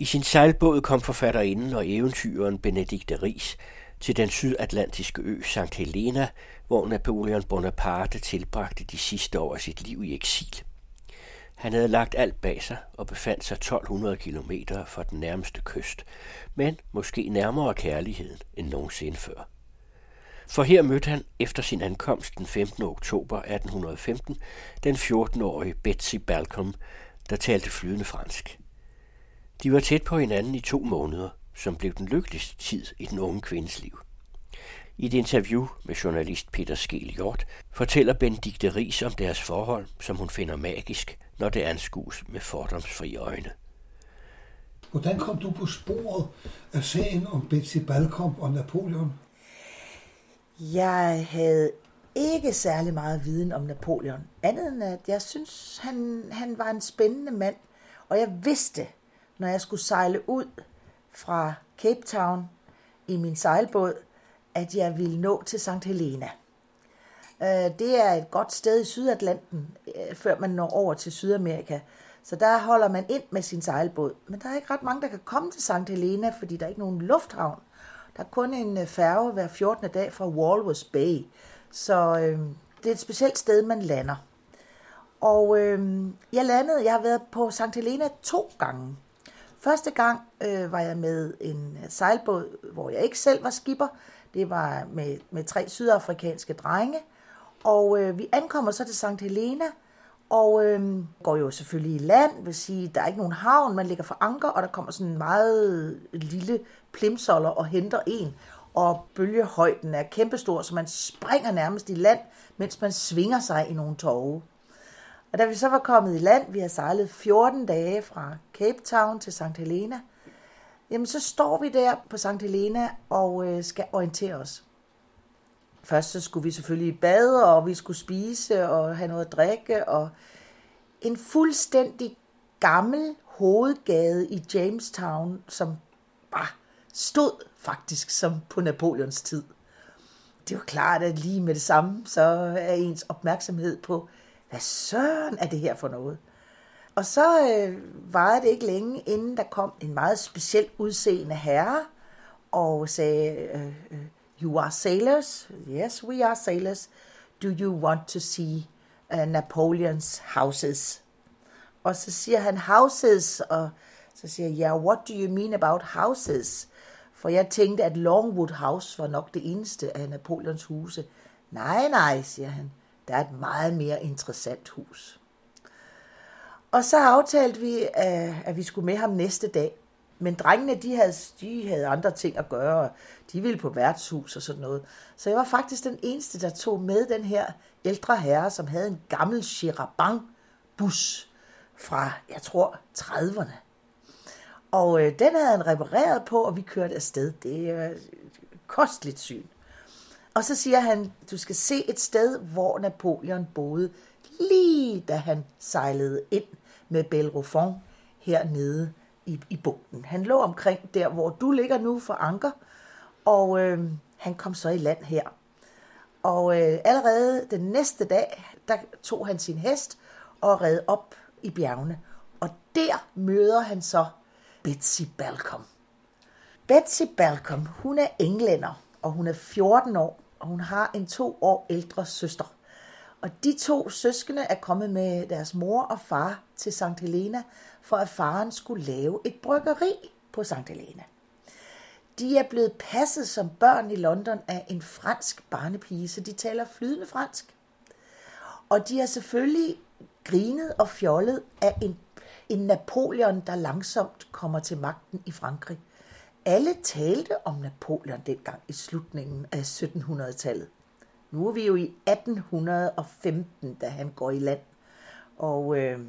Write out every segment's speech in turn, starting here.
I sin sejlbåd kom forfatterinden og eventyren Benedikte Ries til den sydatlantiske ø St. Helena, hvor Napoleon Bonaparte tilbragte de sidste år af sit liv i eksil. Han havde lagt alt bag sig og befandt sig 1200 km fra den nærmeste kyst, men måske nærmere kærligheden end nogensinde før. For her mødte han efter sin ankomst den 15. oktober 1815 den 14-årige Betsy Balcom, der talte flydende fransk. De var tæt på hinanden i to måneder, som blev den lykkeligste tid i den unge kvindes liv. I et interview med journalist Peter Skel Hjort fortæller Benedikte Ries om deres forhold, som hun finder magisk, når det anskues med fordomsfri øjne. Hvordan kom du på sporet af sagen om Betsy Balcom og Napoleon? Jeg havde ikke særlig meget viden om Napoleon. Andet end at jeg synes, han, han var en spændende mand. Og jeg vidste, når jeg skulle sejle ud fra Cape Town i min sejlbåd, at jeg ville nå til St. Helena. Øh, det er et godt sted i Sydatlanten, øh, før man når over til Sydamerika. Så der holder man ind med sin sejlbåd. Men der er ikke ret mange, der kan komme til St. Helena, fordi der er ikke nogen lufthavn. Der er kun en øh, færge hver 14. dag fra Walrus Bay. Så øh, det er et specielt sted, man lander. Og øh, jeg landede, jeg har været på St. Helena to gange. Første gang øh, var jeg med en øh, sejlbåd, hvor jeg ikke selv var skipper. Det var med, med tre sydafrikanske drenge. Og øh, vi ankommer så til St. Helena, og øh, går jo selvfølgelig i land, vil sige, der er ikke nogen havn, man ligger for anker, og der kommer sådan en meget lille plimsoller og henter en, og bølgehøjden er kæmpestor, så man springer nærmest i land, mens man svinger sig i nogle tåge. Og da vi så var kommet i land, vi har sejlet 14 dage fra Cape Town til St. Helena, jamen så står vi der på St. Helena og øh, skal orientere os. Først så skulle vi selvfølgelig i bad, og vi skulle spise og have noget at drikke, og en fuldstændig gammel hovedgade i Jamestown, som bare stod faktisk som på Napoleons tid. Det var klart, at lige med det samme, så er ens opmærksomhed på, hvad søren er det her for noget? Og så øh, varede det ikke længe, inden der kom en meget speciel udseende herre, og sagde, øh, øh, you are sailors? Yes, we are sailors. Do you want to see uh, Napoleon's houses? Og så siger han houses, og så siger jeg, yeah, what do you mean about houses? For jeg tænkte, at Longwood House var nok det eneste af Napoleons huse. Nej, nej, siger han. Der er et meget mere interessant hus. Og så aftalte vi, øh, at vi skulle med ham næste dag. Men drengene, de havde, de havde andre ting at gøre. De ville på værtshus og sådan noget. Så jeg var faktisk den eneste, der tog med den her ældre herre, som havde en gammel Chirabang-bus fra, jeg tror, 30'erne. Og øh, den havde han repareret på, og vi kørte afsted. Det er øh, kostligt syn. Og så siger han, du skal se et sted, hvor Napoleon boede, lige da han sejlede ind med Bellerophon hernede i, i bugten. Han lå omkring der, hvor du ligger nu for anker, og øh, han kom så i land her. Og øh, allerede den næste dag, der tog han sin hest og red op i bjergene. Og der møder han så Betsy Balcom. Betsy Balcom, hun er englænder, og hun er 14 år, og hun har en to år ældre søster. Og de to søskende er kommet med deres mor og far til St. Helena, for at faren skulle lave et bryggeri på St. Helena. De er blevet passet som børn i London af en fransk barnepige, så de taler flydende fransk. Og de har selvfølgelig grinet og fjollet af en, en Napoleon, der langsomt kommer til magten i Frankrig. Alle talte om Napoleon dengang i slutningen af 1700-tallet. Nu er vi jo i 1815, da han går i land. Og øh,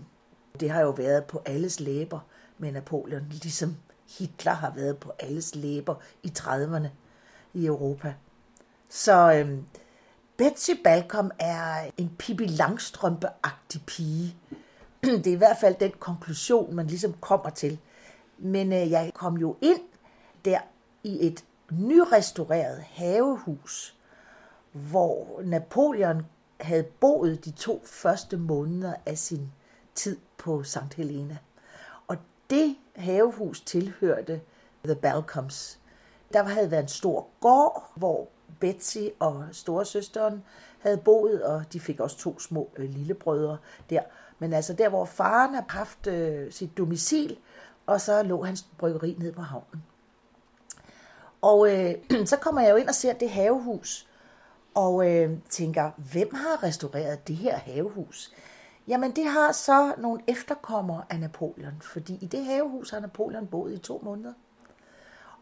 det har jo været på alles læber med Napoleon, ligesom Hitler har været på alles læber i 30'erne i Europa. Så øh, Betsy Balcom er en Pippi Langstrømpe-agtig pige. Det er i hvert fald den konklusion, man ligesom kommer til. Men øh, jeg kom jo ind der i et nyrestaureret havehus, hvor Napoleon havde boet de to første måneder af sin tid på St. Helena. Og det havehus tilhørte The Balcoms. Der havde været en stor gård, hvor Betsy og storesøsteren havde boet, og de fik også to små øh, lillebrødre der. Men altså der, hvor faren har haft øh, sit domicil, og så lå hans bryggeri ned på havnen. Og øh, så kommer jeg jo ind og ser det havehus, og øh, tænker, hvem har restaureret det her havehus? Jamen, det har så nogle efterkommere af Napoleon, fordi i det havehus har Napoleon boet i to måneder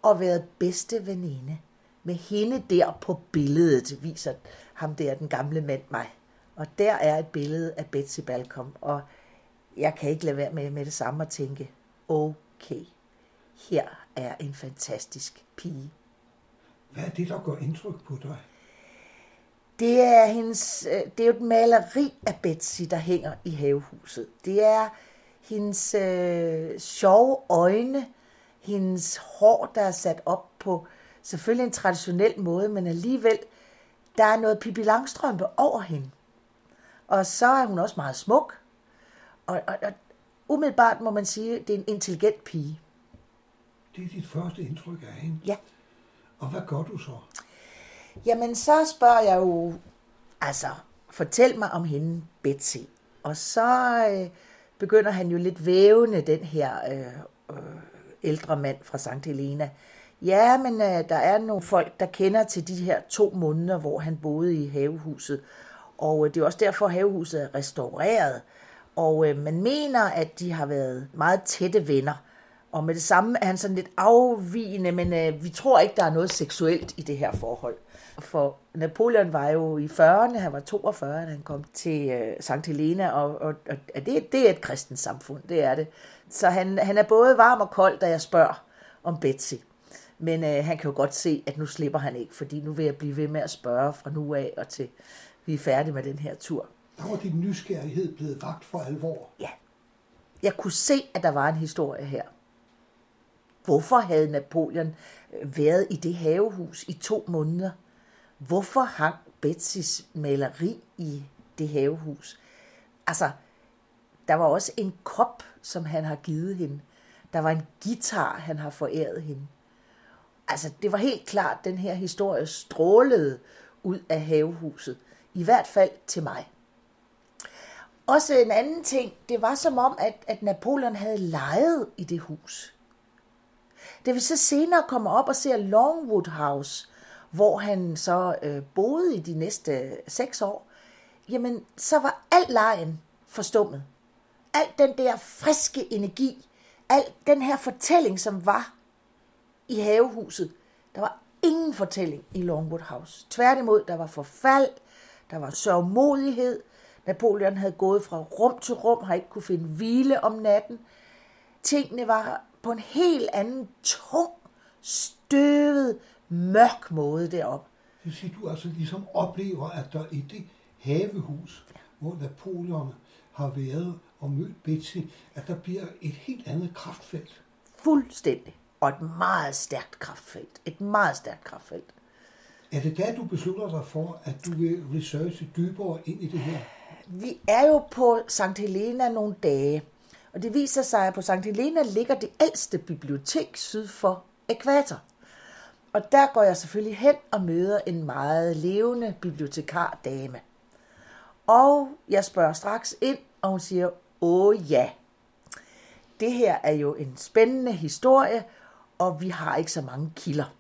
og været bedste veninde med hende der på billedet, viser ham der, den gamle mand mig. Og der er et billede af Betsy Balcom, og jeg kan ikke lade være med med det samme at tænke, okay, her er en fantastisk pige. Hvad er det, der gør indtryk på dig? Det er, hendes, øh, det er jo et maleri af Betsy, der hænger i havehuset. Det er hendes øh, sjove øjne, hendes hår, der er sat op på selvfølgelig en traditionel måde, men alligevel, der er noget Pippi Langstrømpe over hende. Og så er hun også meget smuk. Og, og, og umiddelbart må man sige, at det er en intelligent pige. Det er dit første indtryk af hende? Ja. Og hvad gør du så? Jamen, så spørger jeg jo, altså, fortæl mig om hende, Betsy. Og så øh, begynder han jo lidt vævende, den her øh, øh, ældre mand fra St. Helena. Ja, men øh, der er nogle folk, der kender til de her to måneder, hvor han boede i havehuset. Og øh, det er også derfor, at havehuset er restaureret. Og øh, man mener, at de har været meget tætte venner. Og med det samme er han sådan lidt afvigende, men øh, vi tror ikke, der er noget seksuelt i det her forhold. For Napoleon var jo i 40'erne, han var 42, da han kom til øh, St. Helena, og, og, og det, det er et kristent samfund, det er det. Så han, han er både varm og kold, da jeg spørger om Betsy. Men øh, han kan jo godt se, at nu slipper han ikke, fordi nu vil jeg blive ved med at spørge fra nu af og til vi er færdige med den her tur. Der var din nysgerrighed blevet vagt for alvor. Ja. Jeg kunne se, at der var en historie her. Hvorfor havde Napoleon øh, været i det havehus i to måneder? Hvorfor hang Betsys maleri i det havehus? Altså, der var også en kop, som han har givet hende. Der var en guitar, han har foræret hende. Altså, det var helt klart, at den her historie strålede ud af havehuset. I hvert fald til mig. Også en anden ting, det var som om, at, at Napoleon havde lejet i det hus. Da vi så senere kommer op og ser Longwood House, hvor han så øh, boede i de næste øh, seks år, jamen så var al lejen forstummet. Al den der friske energi, al den her fortælling, som var i havehuset, der var ingen fortælling i Longwood House. Tværtimod, der var forfald, der var sørgmodighed. Napoleon havde gået fra rum til rum, har ikke kunne finde hvile om natten. Tingene var på en helt anden tung, støvet, mørk måde derop. Det vil sige, du altså ligesom oplever, at der i det havehus, hvor Napoleon har været og mødt Betsy, at der bliver et helt andet kraftfelt. Fuldstændig. Og et meget stærkt kraftfelt. Et meget stærkt kraftfelt. Er det der, du beslutter dig for, at du vil researche dybere ind i det her? Vi er jo på St. Helena nogle dage, og det viser sig, at på St. Helena ligger det ældste bibliotek syd for ekvator. Og der går jeg selvfølgelig hen og møder en meget levende bibliotekardame. Og jeg spørger straks ind, og hun siger, åh ja, det her er jo en spændende historie, og vi har ikke så mange kilder.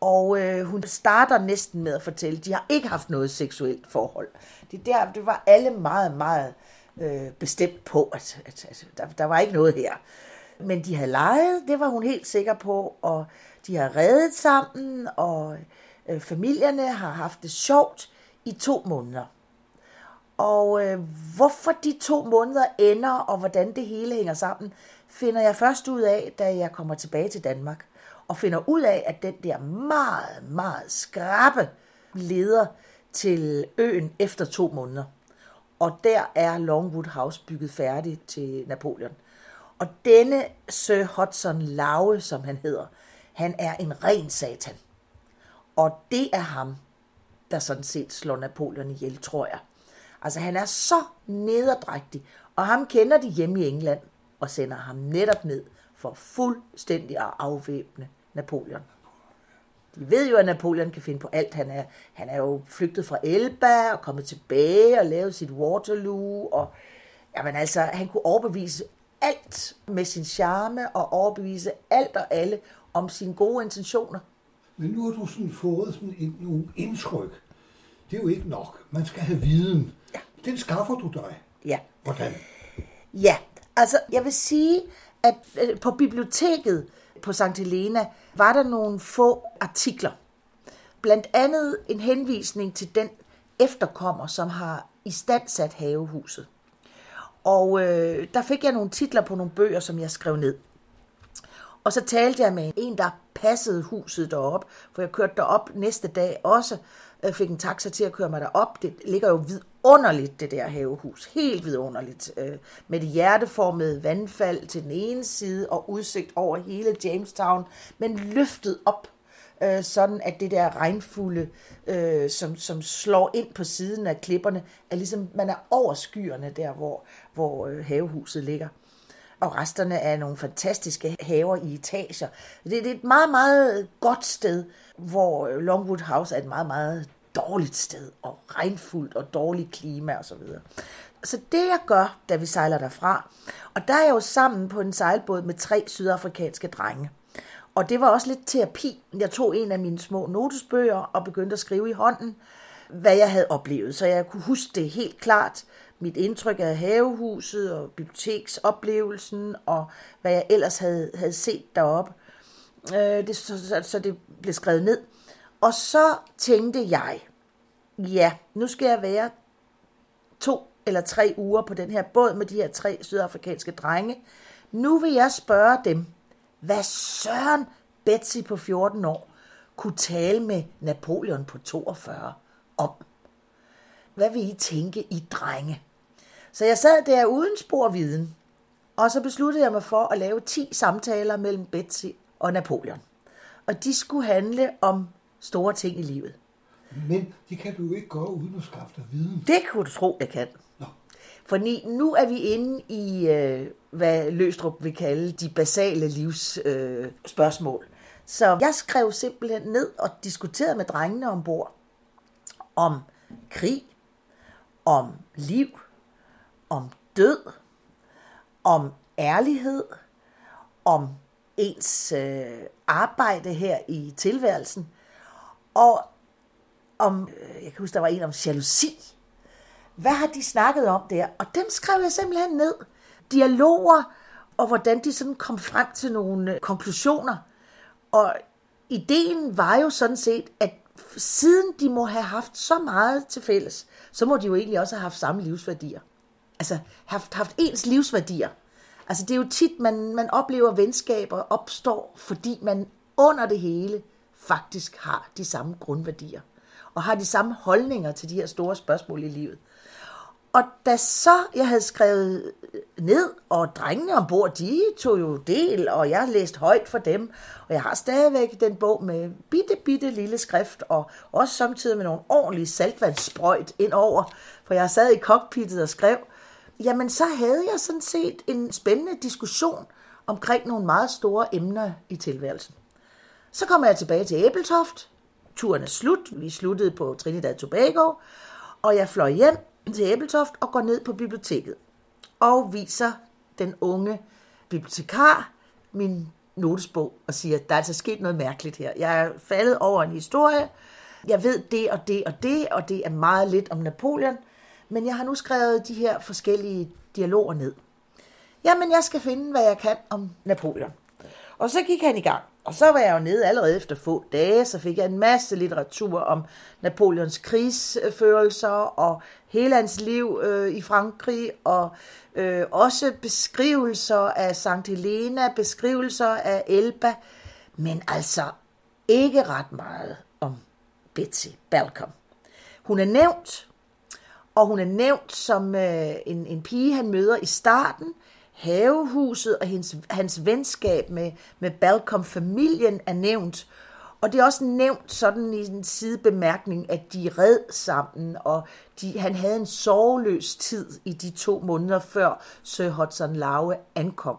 Og øh, hun starter næsten med at fortælle, at de har ikke haft noget seksuelt forhold. Det, der, det var alle meget, meget øh, bestemt på, at, at, at der, der var ikke noget her. Men de havde leget, det var hun helt sikker på, og de har reddet sammen, og øh, familierne har haft det sjovt i to måneder. Og øh, hvorfor de to måneder ender, og hvordan det hele hænger sammen, finder jeg først ud af, da jeg kommer tilbage til Danmark. Og finder ud af, at den der meget, meget skrappe leder til øen efter to måneder. Og der er Longwood House bygget færdig til Napoleon. Og denne Sir Hudson Lowe, som han hedder, han er en ren satan. Og det er ham, der sådan set slår Napoleon ihjel, tror jeg. Altså han er så nederdrægtig, og ham kender de hjemme i England. og sender ham netop ned for fuldstændig at afvæbne Napoleon. De ved jo, at Napoleon kan finde på alt. Han er, han er jo flygtet fra Elba og kommet tilbage og lavet sit Waterloo. Og, jamen altså, han kunne overbevise alt med sin charme og overbevise alt og alle om sine gode intentioner. Men nu har du sådan fået sådan en, nogle indtryk. Det er jo ikke nok. Man skal have viden. Ja. Den skaffer du dig. Ja. Hvordan? Ja, altså jeg vil sige, at øh, på biblioteket på St. Helena var der nogle få artikler. Blandt andet en henvisning til den efterkommer, som har istandsat havehuset. Og øh, der fik jeg nogle titler på nogle bøger, som jeg skrev ned. Og så talte jeg med en, der passede huset derop, for jeg kørte derop næste dag også, Jeg fik en taxa til at køre mig derop. Det ligger jo vidunderligt, det der havehus. Helt vidunderligt. Øh, med det hjerteformede vandfald til den ene side og udsigt over hele Jamestown, men løftet op øh, sådan at det der regnfulde, øh, som, som slår ind på siden af klipperne, er ligesom, man er over skyerne der, hvor, hvor øh, havehuset ligger. Og resterne er nogle fantastiske haver i etager. Det, det er et meget, meget godt sted, hvor øh, Longwood House er et meget, meget dårligt sted, og regnfuldt og dårligt klima osv. Så, videre. så det jeg gør, da vi sejler derfra, og der er jeg jo sammen på en sejlbåd med tre sydafrikanske drenge. Og det var også lidt terapi. Jeg tog en af mine små notesbøger og begyndte at skrive i hånden, hvad jeg havde oplevet. Så jeg kunne huske det helt klart. Mit indtryk af havehuset og biblioteksoplevelsen og hvad jeg ellers havde, havde set deroppe. Øh, det, så, så, så det blev skrevet ned. Og så tænkte jeg, ja, nu skal jeg være to eller tre uger på den her båd med de her tre sydafrikanske drenge. Nu vil jeg spørge dem, hvad Søren Betsy på 14 år kunne tale med Napoleon på 42 om. Hvad vil I tænke, I drenge? Så jeg sad der uden spor viden, og så besluttede jeg mig for at lave 10 samtaler mellem Betsy og Napoleon. Og de skulle handle om store ting i livet. Men det kan du jo ikke gøre uden at skaffe dig viden. Det kunne du tro, jeg kan. Nå. Fordi nu er vi inde i, øh, hvad Løstrup vil kalde de basale livsspørgsmål. Øh, spørgsmål. så jeg skrev simpelthen ned og diskuterede med drengene ombord om krig, om liv, om død, om ærlighed, om ens øh, arbejde her i tilværelsen, og om, øh, jeg kan huske, der var en om jalousi. Hvad har de snakket om der? Og dem skrev jeg simpelthen ned. Dialoger, og hvordan de sådan kom frem til nogle øh, konklusioner. Og ideen var jo sådan set, at siden de må have haft så meget til fælles, så må de jo egentlig også have haft samme livsværdier. Altså haft, haft ens livsværdier. Altså det er jo tit, man, man oplever venskaber opstår, fordi man under det hele faktisk har de samme grundværdier. Og har de samme holdninger til de her store spørgsmål i livet. Og da så jeg havde skrevet ned, og drengene ombord, de tog jo del, og jeg læste højt for dem, og jeg har stadigvæk den bog med bitte, bitte lille skrift, og også samtidig med nogle ordentlige saltvandssprøjt ind over, for jeg sad i cockpittet og skrev, jamen så havde jeg sådan set en spændende diskussion omkring nogle meget store emner i tilværelsen. Så kommer jeg tilbage til Æbeltoft. Turen er slut. Vi sluttede på Trinidad Tobago. Og jeg fløj hjem til Æbeltoft og går ned på biblioteket. Og viser den unge bibliotekar min notesbog og siger, der er altså sket noget mærkeligt her. Jeg er faldet over en historie. Jeg ved det og det og det, og det er meget lidt om Napoleon. Men jeg har nu skrevet de her forskellige dialoger ned. Jamen, jeg skal finde, hvad jeg kan om Napoleon. Og så gik han i gang. Og så var jeg jo nede allerede efter få dage, så fik jeg en masse litteratur om Napoleons krigsførelser og hele hans liv øh, i Frankrig, og øh, også beskrivelser af St. Helena, beskrivelser af Elba, men altså ikke ret meget om Betsy Balcom. Hun er nævnt, og hun er nævnt som øh, en, en pige, han møder i starten, havehuset og hans, hans venskab med, med Balcom-familien er nævnt. Og det er også nævnt sådan i en sidebemærkning, at de red sammen, og de, han havde en sorgløs tid i de to måneder før Sir Hudson Lowe ankom.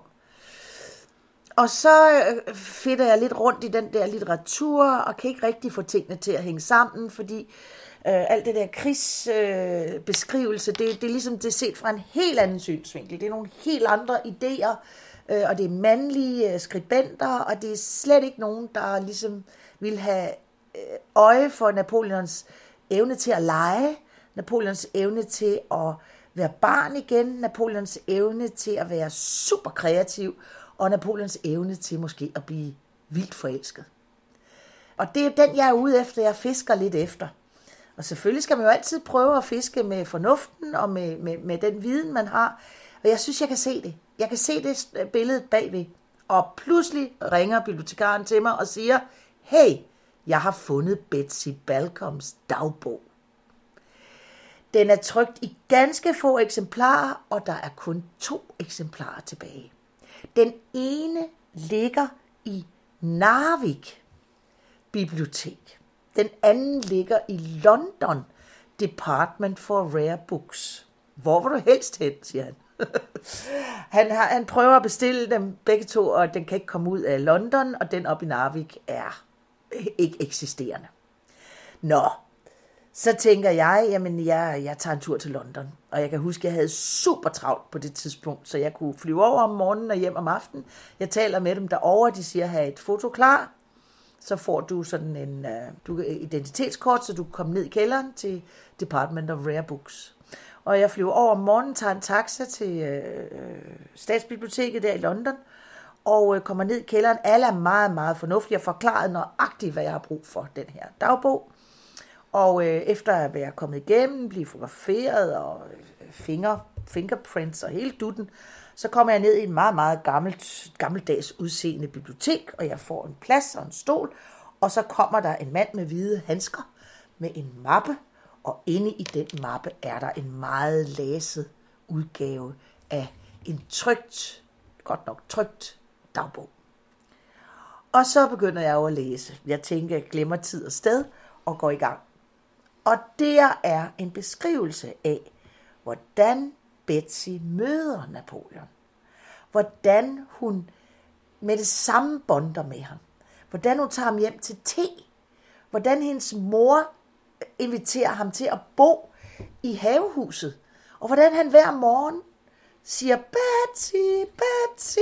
Og så øh, fitter jeg lidt rundt i den der litteratur, og kan ikke rigtig få tingene til at hænge sammen, fordi øh, alt det der krigsbeskrivelse, øh, det, det er ligesom det er set fra en helt anden synsvinkel. Det er nogle helt andre idéer, øh, og det er mandlige øh, skribenter, og det er slet ikke nogen, der ligesom vil have øh, øje for Napoleons evne til at lege, Napoleons evne til at være barn igen, Napoleons evne til at være super kreativ, og Napoleons evne til måske at blive vildt forelsket. Og det er den, jeg er ude efter. Jeg fisker lidt efter. Og selvfølgelig skal man jo altid prøve at fiske med fornuften og med, med, med den viden, man har. Og jeg synes, jeg kan se det. Jeg kan se det billede bagved. Og pludselig ringer bibliotekaren til mig og siger, hey, jeg har fundet Betsy Balcoms dagbog. Den er trygt i ganske få eksemplarer, og der er kun to eksemplarer tilbage. Den ene ligger i Narvik Bibliotek. Den anden ligger i London Department for Rare Books. Hvor vil du helst hen, siger han. han, har, han prøver at bestille dem begge to, og den kan ikke komme ud af London, og den op i Narvik er ikke eksisterende. Nå, så tænker jeg, jamen jeg, jeg tager en tur til London. Og jeg kan huske, at jeg havde super travlt på det tidspunkt, så jeg kunne flyve over om morgenen og hjem om aftenen. Jeg taler med dem derovre, de siger, have et foto klar. Så får du sådan en uh, du, identitetskort, så du kan komme ned i kælderen til Department of Rare Books. Og jeg flyver over om morgenen, tager en taxa til uh, statsbiblioteket der i London, og uh, kommer ned i kælderen. Alle er meget, meget fornuftige og forklaret nøjagtigt, hvad jeg har brug for den her dagbog. Og øh, efter at være kommet igennem, blive fotograferet og øh, finger, fingerprints og hele dutten, så kommer jeg ned i en meget, meget gammelt, gammeldags udseende bibliotek, og jeg får en plads og en stol, og så kommer der en mand med hvide handsker med en mappe, og inde i den mappe er der en meget læset udgave af en trygt, godt nok trygt dagbog. Og så begynder jeg jo at læse. Jeg tænker, jeg glemmer tid og sted og går i gang. Og der er en beskrivelse af, hvordan Betsy møder Napoleon. Hvordan hun med det samme bonder med ham. Hvordan hun tager ham hjem til te. Hvordan hendes mor inviterer ham til at bo i havehuset. Og hvordan han hver morgen siger, Betsy, Betsy,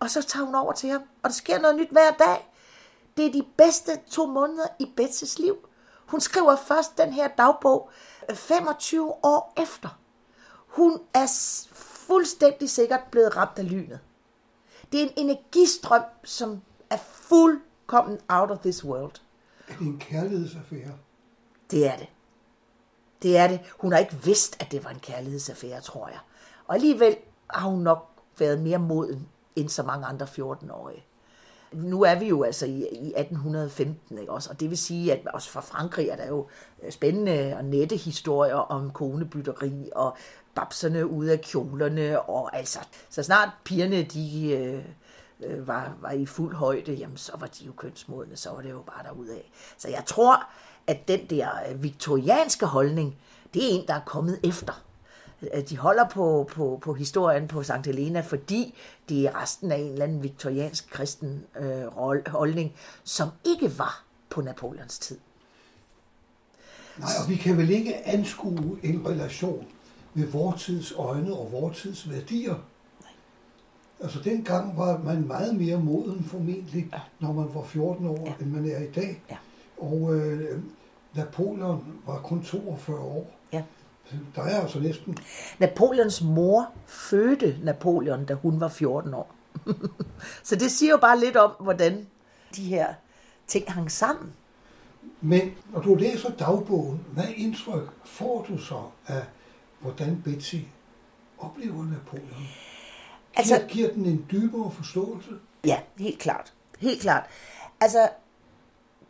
og så tager hun over til ham, og der sker noget nyt hver dag. Det er de bedste to måneder i Betsys liv. Hun skriver først den her dagbog øh, 25 år efter. Hun er fuldstændig sikkert blevet ramt af lynet. Det er en energistrøm, som er fuldkommen out of this world. Er det en kærlighedsaffære? Det er det. Det er det. Hun har ikke vidst, at det var en kærlighedsaffære, tror jeg. Og alligevel har hun nok været mere moden end så mange andre 14-årige nu er vi jo altså i, i 1815, ikke også? Og det vil sige, at også fra Frankrig er der jo øh, spændende og nette historier om konebytteri og babserne ud af kjolerne, og altså, så snart pigerne, de øh, øh, var, var i fuld højde, jamen så var de jo kønsmodne, så var det jo bare af. Så jeg tror, at den der øh, viktorianske holdning, det er en, der er kommet efter øh, de holder på, på, på historien på St. Helena, fordi det er resten af en eller anden viktoriansk kristen øh, holdning, som ikke var på Napoleons tid. Nej, og vi kan vel ikke anskue en relation med vortids øjne og vortids værdier. Nej. Altså dengang var man meget mere moden formentlig, ja. når man var 14 år, ja. end man er i dag. Ja. Og øh, Napoleon var kun 42 år. Ja. Der er altså næsten. Napoleons mor fødte Napoleon, da hun var 14 år. så det siger jo bare lidt om, hvordan de her ting hang sammen. Men når du læser dagbogen, hvad indtryk får du så af, hvordan Betsy oplever Napoleon? Altså, giver, giver den en dybere forståelse? Ja, helt klart. Helt klart. Altså,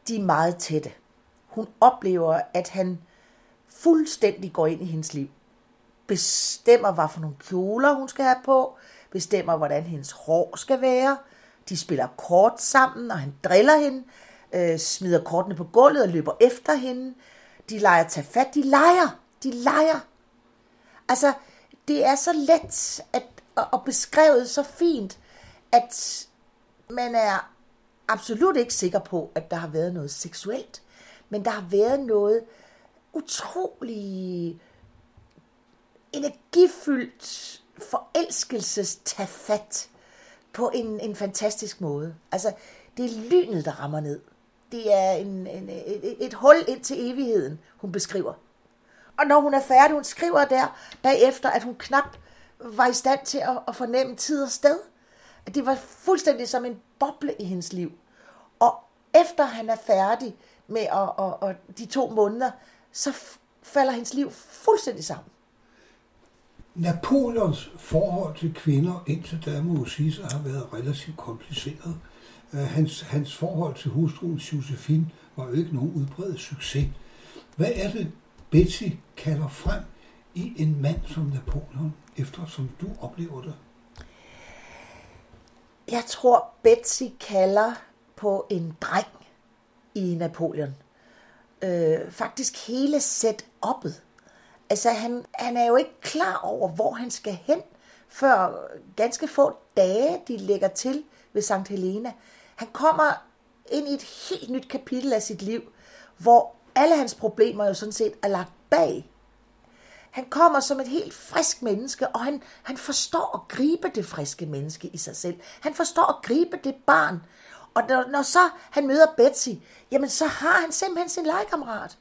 de er meget tætte. Hun oplever, at han fuldstændig går ind i hendes liv. Bestemmer, hvad for nogle kjoler hun skal have på. Bestemmer, hvordan hendes hår skal være. De spiller kort sammen, og han driller hende øh, smider kortene på gulvet og løber efter hende. De leger tage fat. De leger. De leger. Altså, det er så let at, og beskrevet så fint, at man er absolut ikke sikker på, at der har været noget seksuelt. Men der har været noget utrolig energifyldt forelskelsestafat på en, en fantastisk måde. Altså, det er lynet, der rammer ned. Det er en, en, et, et hul ind til evigheden, hun beskriver. Og når hun er færdig, hun skriver der bagefter, at hun knap var i stand til at, at fornemme tid og sted. At det var fuldstændig som en boble i hendes liv. Og efter han er færdig med at, og, og de to måneder, så falder hendes liv fuldstændig sammen. Napoleons forhold til kvinder indtil da må sige, at har været relativt kompliceret. Øh, hans, hans forhold til hustruen Josephine var jo ikke nogen udbredt succes. Hvad er det, Betsy kalder frem i en mand som Napoleon, efter som du oplever det? Jeg tror, Betsy kalder på en dreng i Napoleon. Øh, faktisk hele setup'et. Altså, han, han er jo ikke klar over, hvor han skal hen, før ganske få dage, de lægger til ved St. Helena. Han kommer ind i et helt nyt kapitel af sit liv, hvor alle hans problemer jo sådan set er lagt bag. Han kommer som et helt frisk menneske, og han, han forstår at gribe det friske menneske i sig selv. Han forstår at gribe det barn. Og når, når så han møder Betsy, jamen så har han simpelthen sin legekammerat.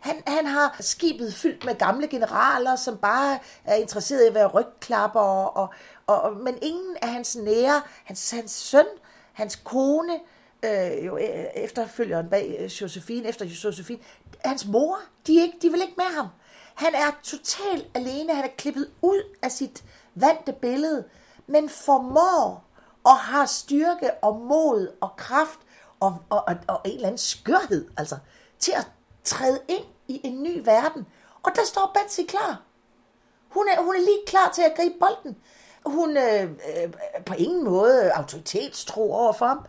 Han, han har skibet fyldt med gamle generaler, som bare er interesseret i at være rygklapper, og, og, og, men ingen af hans nære, hans, hans søn, hans kone, øh, jo øh, efterfølgeren bag Josefine, Josephine, efter Josephine, hans mor, de, ikke, de vil ikke med ham. Han er totalt alene, han er klippet ud af sit vante billede, men formår og har styrke og mod og kraft og, og, og, og en eller anden skørhed, altså, til at træde ind i en ny verden. Og der står Betsy klar. Hun er, hun er lige klar til at gribe bolden. Hun øh, øh, på ingen måde autoritetstro over for ham.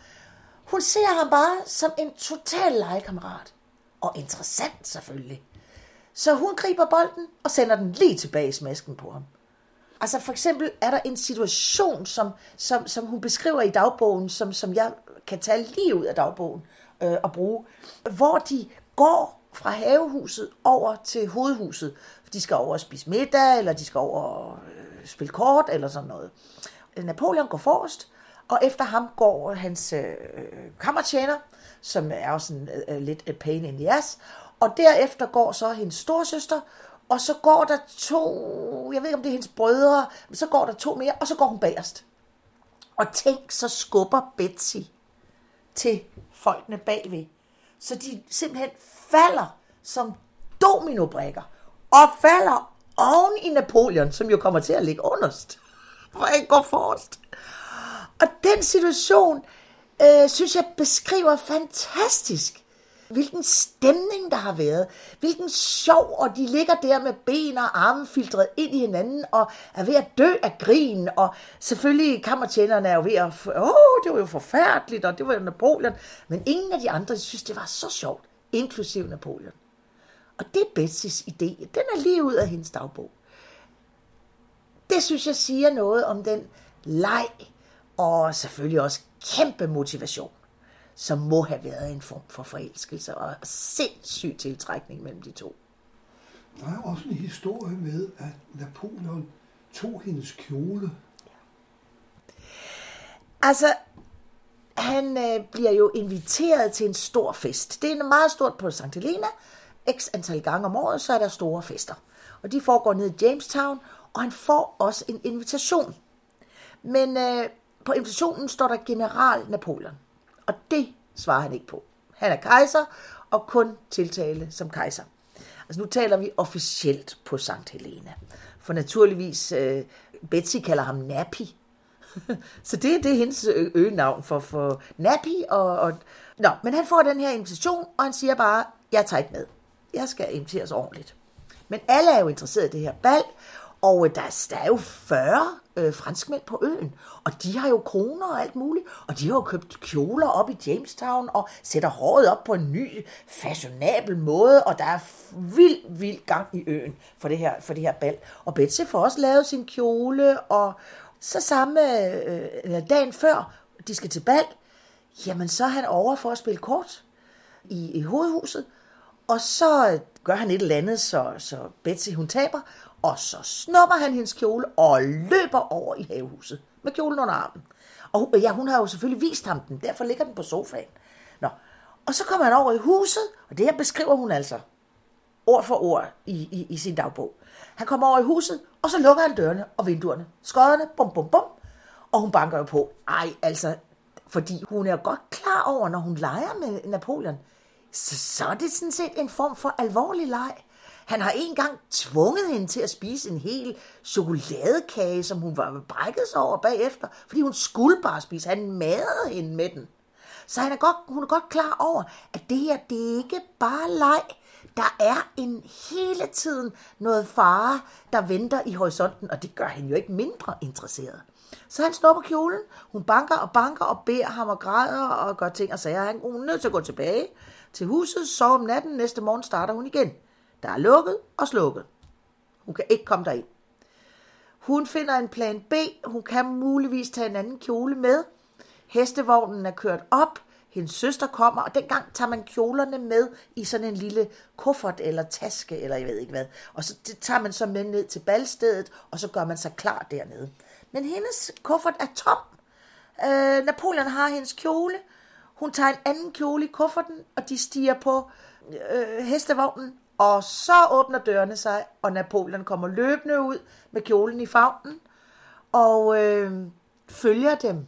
Hun ser ham bare som en total legekammerat. Og interessant selvfølgelig. Så hun griber bolden og sender den lige tilbage i smasken på ham. Altså for eksempel er der en situation, som, som, som hun beskriver i dagbogen, som, som jeg kan tage lige ud af dagbogen øh, og bruge, hvor de går fra havehuset over til hovedhuset. De skal over og spise middag, eller de skal over og øh, spille kort, eller sådan noget. Napoleon går forrest, og efter ham går hans øh, kammertjener, som er også en, øh, lidt a pain in the ass, og derefter går så hendes storsøster, og så går der to, jeg ved ikke om det er hendes brødre, men så går der to mere, og så går hun bagerst. Og tænk, så skubber Betsy til folkene bagved. Så de simpelthen falder som dominobrikker, og falder oven i Napoleon, som jo kommer til at ligge underst, for ikke går forrest. Og den situation, øh, synes jeg beskriver fantastisk, hvilken stemning der har været, hvilken sjov, og de ligger der med ben og arme filtreret ind i hinanden, og er ved at dø af grin, og selvfølgelig kammertjenerne er jo ved at, åh, det var jo forfærdeligt, og det var jo Napoleon, men ingen af de andre synes, det var så sjovt, inklusiv Napoleon. Og det er Betsys idé. Den er lige ud af hendes dagbog. Det synes jeg siger noget om den leg, og selvfølgelig også kæmpe motivation, som må have været en form for forelskelse og sindssyg tiltrækning mellem de to. Der er også en historie med, at Napoleon tog hendes kjole. Altså, han øh, bliver jo inviteret til en stor fest. Det er en meget stort på St. Helena. X antal gange om året, så er der store fester. Og de foregår ned i Jamestown, og han får også en invitation. Men øh, på invitationen står der general Napoleon. Og det svarer han ikke på. Han er kejser, og kun tiltale som kejser. Altså nu taler vi officielt på St. Helena. For naturligvis, øh, Betsy kalder ham Nappy. Så det, det er hendes øh, øgenavn for, for Nappy. Og, og, nå, men han får den her invitation, og han siger bare, jeg tager ikke med. Jeg skal inviteres ordentligt. Men alle er jo interesseret i det her bal, og øh, der, der er jo 40 øh, franskmænd på øen, og de har jo kroner og alt muligt, og de har jo købt kjoler op i Jamestown og sætter håret op på en ny, fashionabel måde, og der er vild, vild gang i øen for det her, for det her bal. Og Betsy får også lavet sin kjole, og så samme øh, øh, dagen før, de skal til bal, jamen så er han over for at spille kort i, i hovedhuset, og så gør han et eller andet, så, så Betsy hun taber, og så snupper han hendes kjole og løber over i havehuset med kjolen under armen. Og ja, hun har jo selvfølgelig vist ham den, derfor ligger den på sofaen. Nå. Og så kommer han over i huset, og det her beskriver hun altså ord for ord i, i, i sin dagbog. Han kommer over i huset, og så lukker han dørene og vinduerne. Skodderne, bum, bum, bum. Og hun banker jo på. Ej, altså, fordi hun er godt klar over, når hun leger med Napoleon, så, så er det sådan set en form for alvorlig leg. Han har engang tvunget hende til at spise en hel chokoladekage, som hun var brækket sig over bagefter, fordi hun skulle bare spise. Han madede hende med den. Så han er godt, hun er godt klar over, at det her, det er ikke bare leg. Der er en hele tiden noget fare, der venter i horisonten, og det gør han jo ikke mindre interesseret. Så han snupper kjolen, hun banker og banker og beder ham og græder og gør ting og sager. Han er nødt til at gå tilbage til huset, sove om natten, næste morgen starter hun igen. Der er lukket og slukket. Hun kan ikke komme derind. Hun finder en plan B. Hun kan muligvis tage en anden kjole med. Hestevognen er kørt op. Hendes søster kommer, og dengang tager man kjolerne med i sådan en lille kuffert eller taske, eller jeg ved ikke hvad. Og så det tager man så med ned til balstedet, og så gør man sig klar dernede. Men hendes kuffert er tom. Øh, Napoleon har hendes kjole. Hun tager en anden kjole i kufferten, og de stiger på øh, hestevognen og så åbner dørene sig, og Napoleon kommer løbende ud med kjolen i favnen, og øh, følger dem.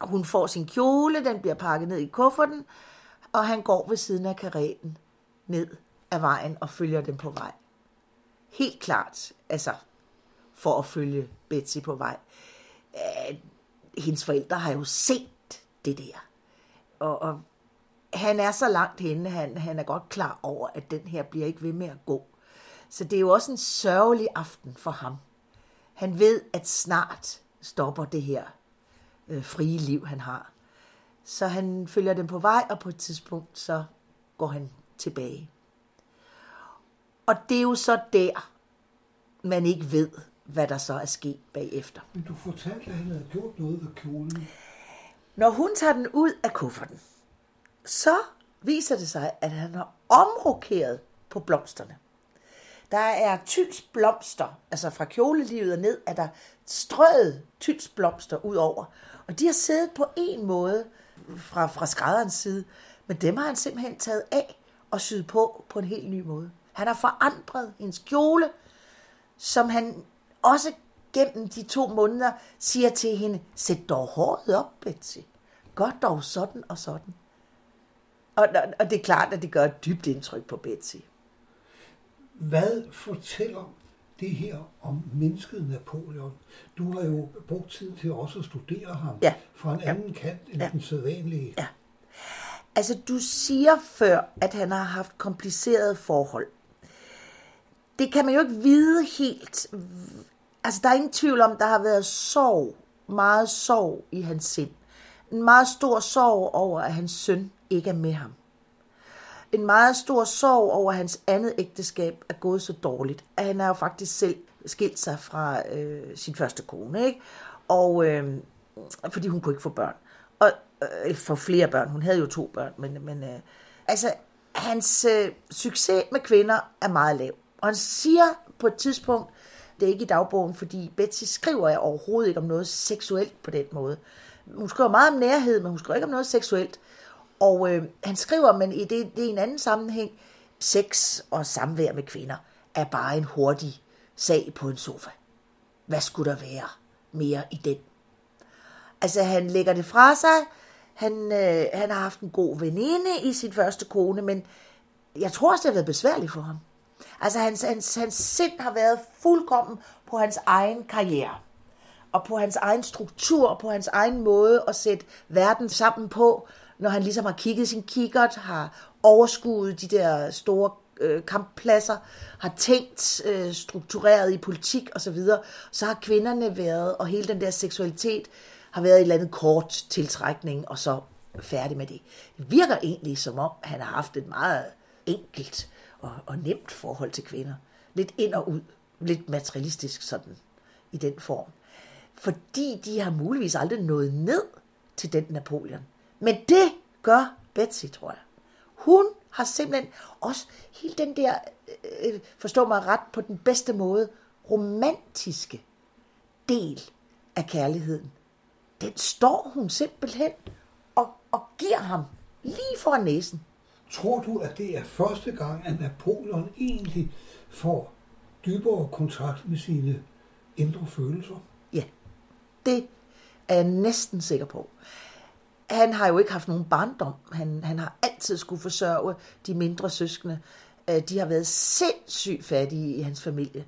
Hun får sin kjole, den bliver pakket ned i kufferten, og han går ved siden af karetten ned ad vejen og følger dem på vej. Helt klart, altså for at følge Betsy på vej. Øh, hendes forældre har jo set det der. Og, og han er så langt henne, han, han er godt klar over, at den her bliver ikke ved med at gå. Så det er jo også en sørgelig aften for ham. Han ved, at snart stopper det her øh, frie liv, han har. Så han følger dem på vej, og på et tidspunkt, så går han tilbage. Og det er jo så der, man ikke ved, hvad der så er sket bagefter. Men du fortalte, at han havde gjort noget ved kjolen. Når hun tager den ud af kufferten, så viser det sig, at han har omrokeret på blomsterne. Der er tyls blomster, altså fra kjolelivet og ned, er der strøget tyls blomster ud over. Og de har siddet på en måde fra, fra skrædderens side, men dem har han simpelthen taget af og syet på på en helt ny måde. Han har forandret hendes kjole, som han også gennem de to måneder siger til hende, sæt dog håret op, Betsy. Gør dog sådan og sådan. Og, og, og det er klart, at det gør et dybt indtryk på Betsy. Hvad fortæller det her om mennesket Napoleon? Du har jo brugt tid til også at studere ham ja. fra en anden ja. kant end ja. den sædvanlige. Ja. Altså, du siger før, at han har haft komplicerede forhold. Det kan man jo ikke vide helt. Altså, der er ingen tvivl om, der har været sorg, meget sorg i hans sind. En meget stor sorg over, at hans søn ikke er med ham. En meget stor sorg over, hans andet ægteskab er gået så dårligt, at han er jo faktisk selv skilt sig fra øh, sin første kone, ikke? Og øh, fordi hun kunne ikke få børn. Og øh, få flere børn. Hun havde jo to børn, men, men øh, altså, hans øh, succes med kvinder er meget lav. Og han siger på et tidspunkt, det er ikke i dagbogen, fordi Betsy skriver jeg overhovedet ikke om noget seksuelt på den måde. Hun skriver meget om nærhed, men hun skriver ikke om noget seksuelt. Og øh, han skriver, men i det, det er en anden sammenhæng, sex og samvær med kvinder er bare en hurtig sag på en sofa. Hvad skulle der være mere i den? Altså, han lægger det fra sig. Han, øh, han har haft en god veninde i sin første kone, men jeg tror også, det har været besværligt for ham. Altså, hans, hans, hans sind har været fuldkommen på hans egen karriere. Og på hans egen struktur, på hans egen måde at sætte verden sammen på når han ligesom har kigget sin kikkert, har overskuet de der store øh, kamppladser, har tænkt øh, struktureret i politik osv., så, så har kvinderne været, og hele den der seksualitet, har været et eller andet kort tiltrækning, og så færdig med det. Det virker egentlig som om, han har haft et meget enkelt og, og nemt forhold til kvinder. Lidt ind og ud. Lidt materialistisk sådan i den form. Fordi de har muligvis aldrig nået ned til den Napoleon. Men det gør Betsy, tror jeg. Hun har simpelthen også hele den der, øh, forstå mig ret på den bedste måde, romantiske del af kærligheden. Den står hun simpelthen og, og giver ham lige foran næsen. Tror du, at det er første gang, at Napoleon egentlig får dybere kontakt med sine indre følelser? Ja, det er jeg næsten sikker på. Han har jo ikke haft nogen barndom. Han, han har altid skulle forsørge de mindre søskende. Øh, de har været sindssygt fattige i hans familie.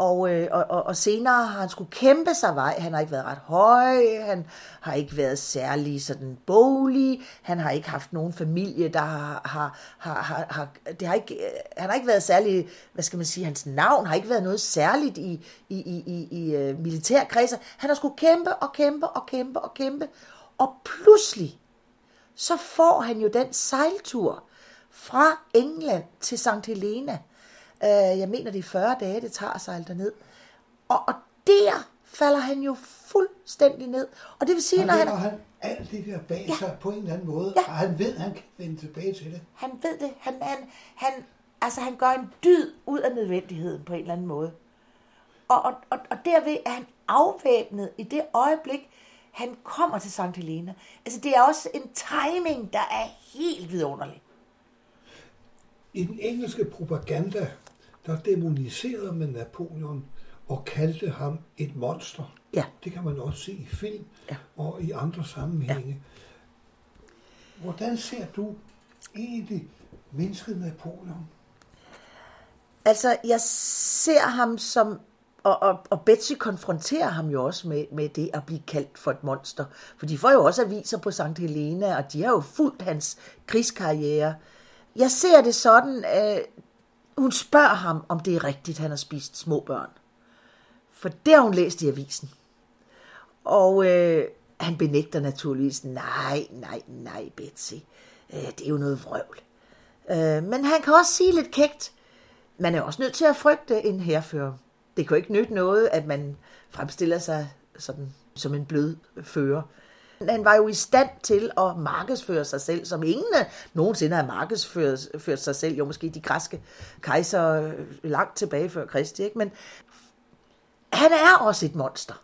Og, øh, og, og, og senere har han skulle kæmpe sig vej. Han har ikke været ret høj, han har ikke været særlig sådan bolig, han har ikke haft nogen familie, der har, har, har, har, har det har ikke, han har ikke været særlig, hvad skal man sige, hans navn har ikke været noget særligt i, i, i, i, i øh, militærkredser. Han har skulle kæmpe og kæmpe og kæmpe og kæmpe, og pludselig, så får han jo den sejltur fra England til St. Helena, Øh, jeg mener, det er 40 dage, det tager at sejle derned. Og, og der falder han jo fuldstændig ned. Og det vil sige, og når han... han alt det der bag ja. sig på en eller anden måde, ja. og han ved, han kan vende tilbage til det. Han ved det. Han, han, han, altså, han gør en dyd ud af nødvendigheden på en eller anden måde. Og, og, og, og derved er han afvæbnet i det øjeblik, han kommer til St. Helena. Altså, det er også en timing, der er helt vidunderlig. I den engelske propaganda der demoniserede man Napoleon og kaldte ham et monster. Ja. Det kan man også se i film ja. og i andre sammenhænge. Ja. Hvordan ser du egentlig mennesket Napoleon? Altså, jeg ser ham som og, og, og Betsy konfronterer ham jo også med, med det at blive kaldt for et monster. For de får jo også aviser på St. Helena, og de har jo fulgt hans krigskarriere. Jeg ser det sådan, at hun spørger ham, om det er rigtigt, han har spist små børn. For det har hun læst i avisen. Og øh, han benægter naturligvis, nej, nej, nej, Betsy. Øh, det er jo noget vrøvl. Øh, men han kan også sige lidt kægt, man er også nødt til at frygte en herfører. Det kan jo ikke nytte noget, at man fremstiller sig sådan, som en blød fører. Han var jo i stand til at markedsføre sig selv, som ingen nogensinde har markedsført sig selv. Jo, måske de græske kejser øh, langt tilbage før Kristi. Ikke? Men han er også et monster.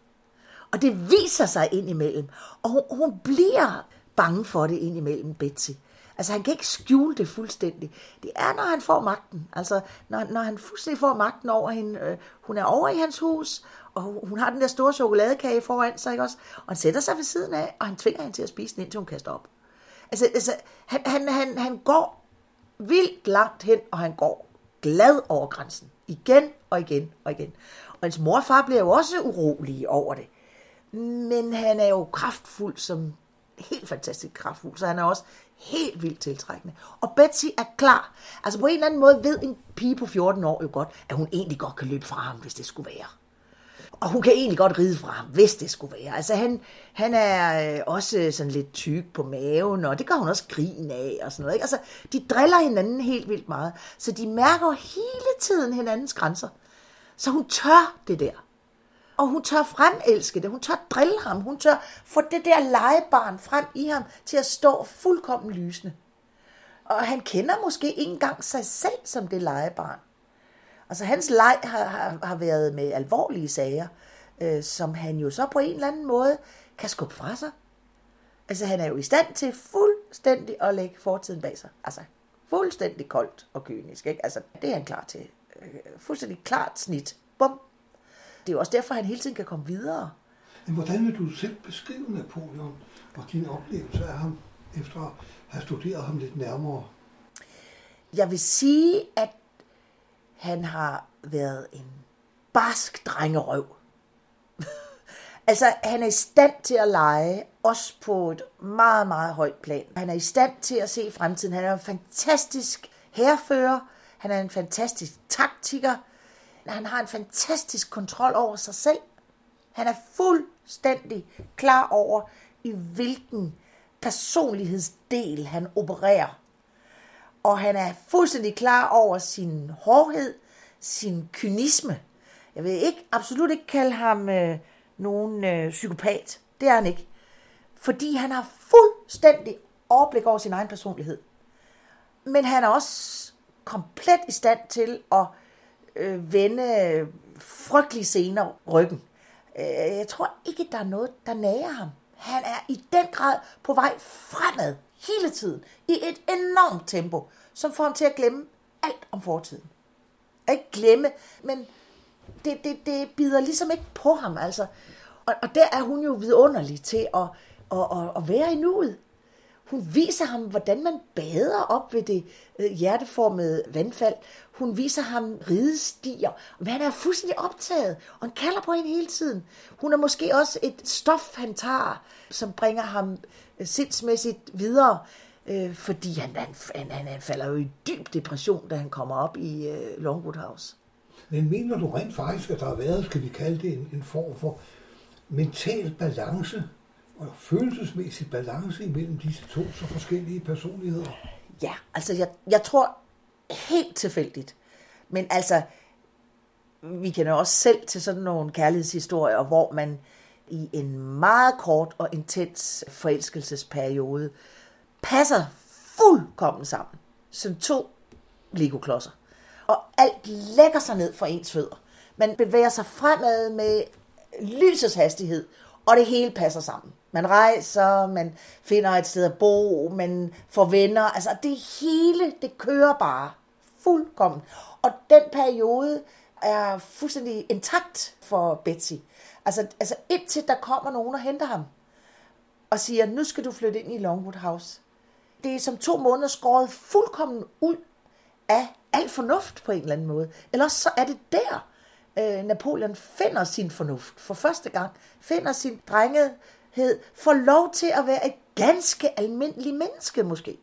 Og det viser sig indimellem. Og hun, hun bliver bange for det indimellem, Betsy. Altså han kan ikke skjule det fuldstændig. Det er, når han får magten. Altså når, når han fuldstændig får magten over hende. Øh, hun er over i hans hus, og hun har den der store chokoladekage foran sig, ikke også? Og han sætter sig ved siden af, og han tvinger hende til at spise den, indtil hun kaster op. Altså, altså han, han, han, han går vildt langt hen, og han går glad over grænsen. Igen og igen og igen. Og hans mor og far bliver jo også urolige over det. Men han er jo kraftfuld som helt fantastisk kraftfuld, så han er også helt vildt tiltrækkende. Og Betsy er klar. Altså på en eller anden måde ved en pige på 14 år jo godt, at hun egentlig godt kan løbe fra ham, hvis det skulle være. Og hun kan egentlig godt ride fra ham, hvis det skulle være. Altså han, han er øh, også sådan lidt tyk på maven, og det gør hun også grin af og sådan noget. Ikke? Altså, de driller hinanden helt vildt meget, så de mærker hele tiden hinandens grænser. Så hun tør det der. Og hun tør fremelske det, hun tør drille ham, hun tør få det der legebarn frem i ham til at stå fuldkommen lysende. Og han kender måske ikke engang sig selv som det legebarn. Altså hans leg har, har, har været med alvorlige sager, øh, som han jo så på en eller anden måde kan skubbe fra sig. Altså han er jo i stand til fuldstændig at lægge fortiden bag sig. Altså fuldstændig koldt og kynisk. Ikke? Altså det er han klar til. Øh, fuldstændig klart snit. Bum. Det er jo også derfor, han hele tiden kan komme videre. Men hvordan vil du selv beskrive Napoleon og din oplevelse af ham, efter at have studeret ham lidt nærmere? Jeg vil sige, at han har været en barsk drengerøv. altså, han er i stand til at lege, også på et meget, meget højt plan. Han er i stand til at se fremtiden. Han er en fantastisk herfører. Han er en fantastisk taktiker. Han har en fantastisk kontrol over sig selv. Han er fuldstændig klar over, i hvilken personlighedsdel han opererer. Og han er fuldstændig klar over sin hårdhed, sin kynisme. Jeg vil ikke absolut ikke kalde ham øh, nogen øh, psykopat. Det er han ikke. Fordi han har fuldstændig overblik over sin egen personlighed. Men han er også komplet i stand til at øh, vende frygtelige scener ryggen. Øh, jeg tror ikke, der er noget, der nager ham. Han er i den grad på vej fremad hele tiden, i et enormt tempo, som får ham til at glemme alt om fortiden. Ikke glemme, men det, det, det bider ligesom ikke på ham. Altså. Og, og der er hun jo vidunderlig til at, at, at, at være i nuet. Hun viser ham, hvordan man bader op ved det øh, hjerteformede vandfald. Hun viser ham ridestiger. Men han er fuldstændig optaget, og han kalder på hende hele tiden. Hun er måske også et stof, han tager, som bringer ham øh, sindsmæssigt videre. Øh, fordi han, han, han, han falder jo i dyb depression, da han kommer op i øh, Longwood House. Men mener du rent faktisk, at der har været, skal vi kalde det, en, en form for mental balance og følelsesmæssig balance imellem disse to så forskellige personligheder? Ja, altså jeg, jeg tror helt tilfældigt. Men altså, vi kender også selv til sådan nogle kærlighedshistorier, hvor man i en meget kort og intens forelskelsesperiode passer fuldkommen sammen, som to legoklodser. Og alt lægger sig ned for ens fødder. Man bevæger sig fremad med lysets hastighed, og det hele passer sammen. Man rejser, man finder et sted at bo, man får venner. Altså det hele, det kører bare fuldkommen. Og den periode er fuldstændig intakt for Betsy. Altså, altså indtil der kommer nogen og henter ham og siger, nu skal du flytte ind i Longwood House. Det er som to måneder skåret fuldkommen ud af al fornuft på en eller anden måde. Ellers så er det der, øh, Napoleon finder sin fornuft for første gang, finder sin drengehed, får lov til at være et ganske almindeligt menneske måske.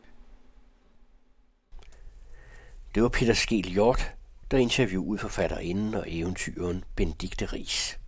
Det var Peter Skel Hjort, der interviewede forfatterinden og eventyren Benedikte Ries.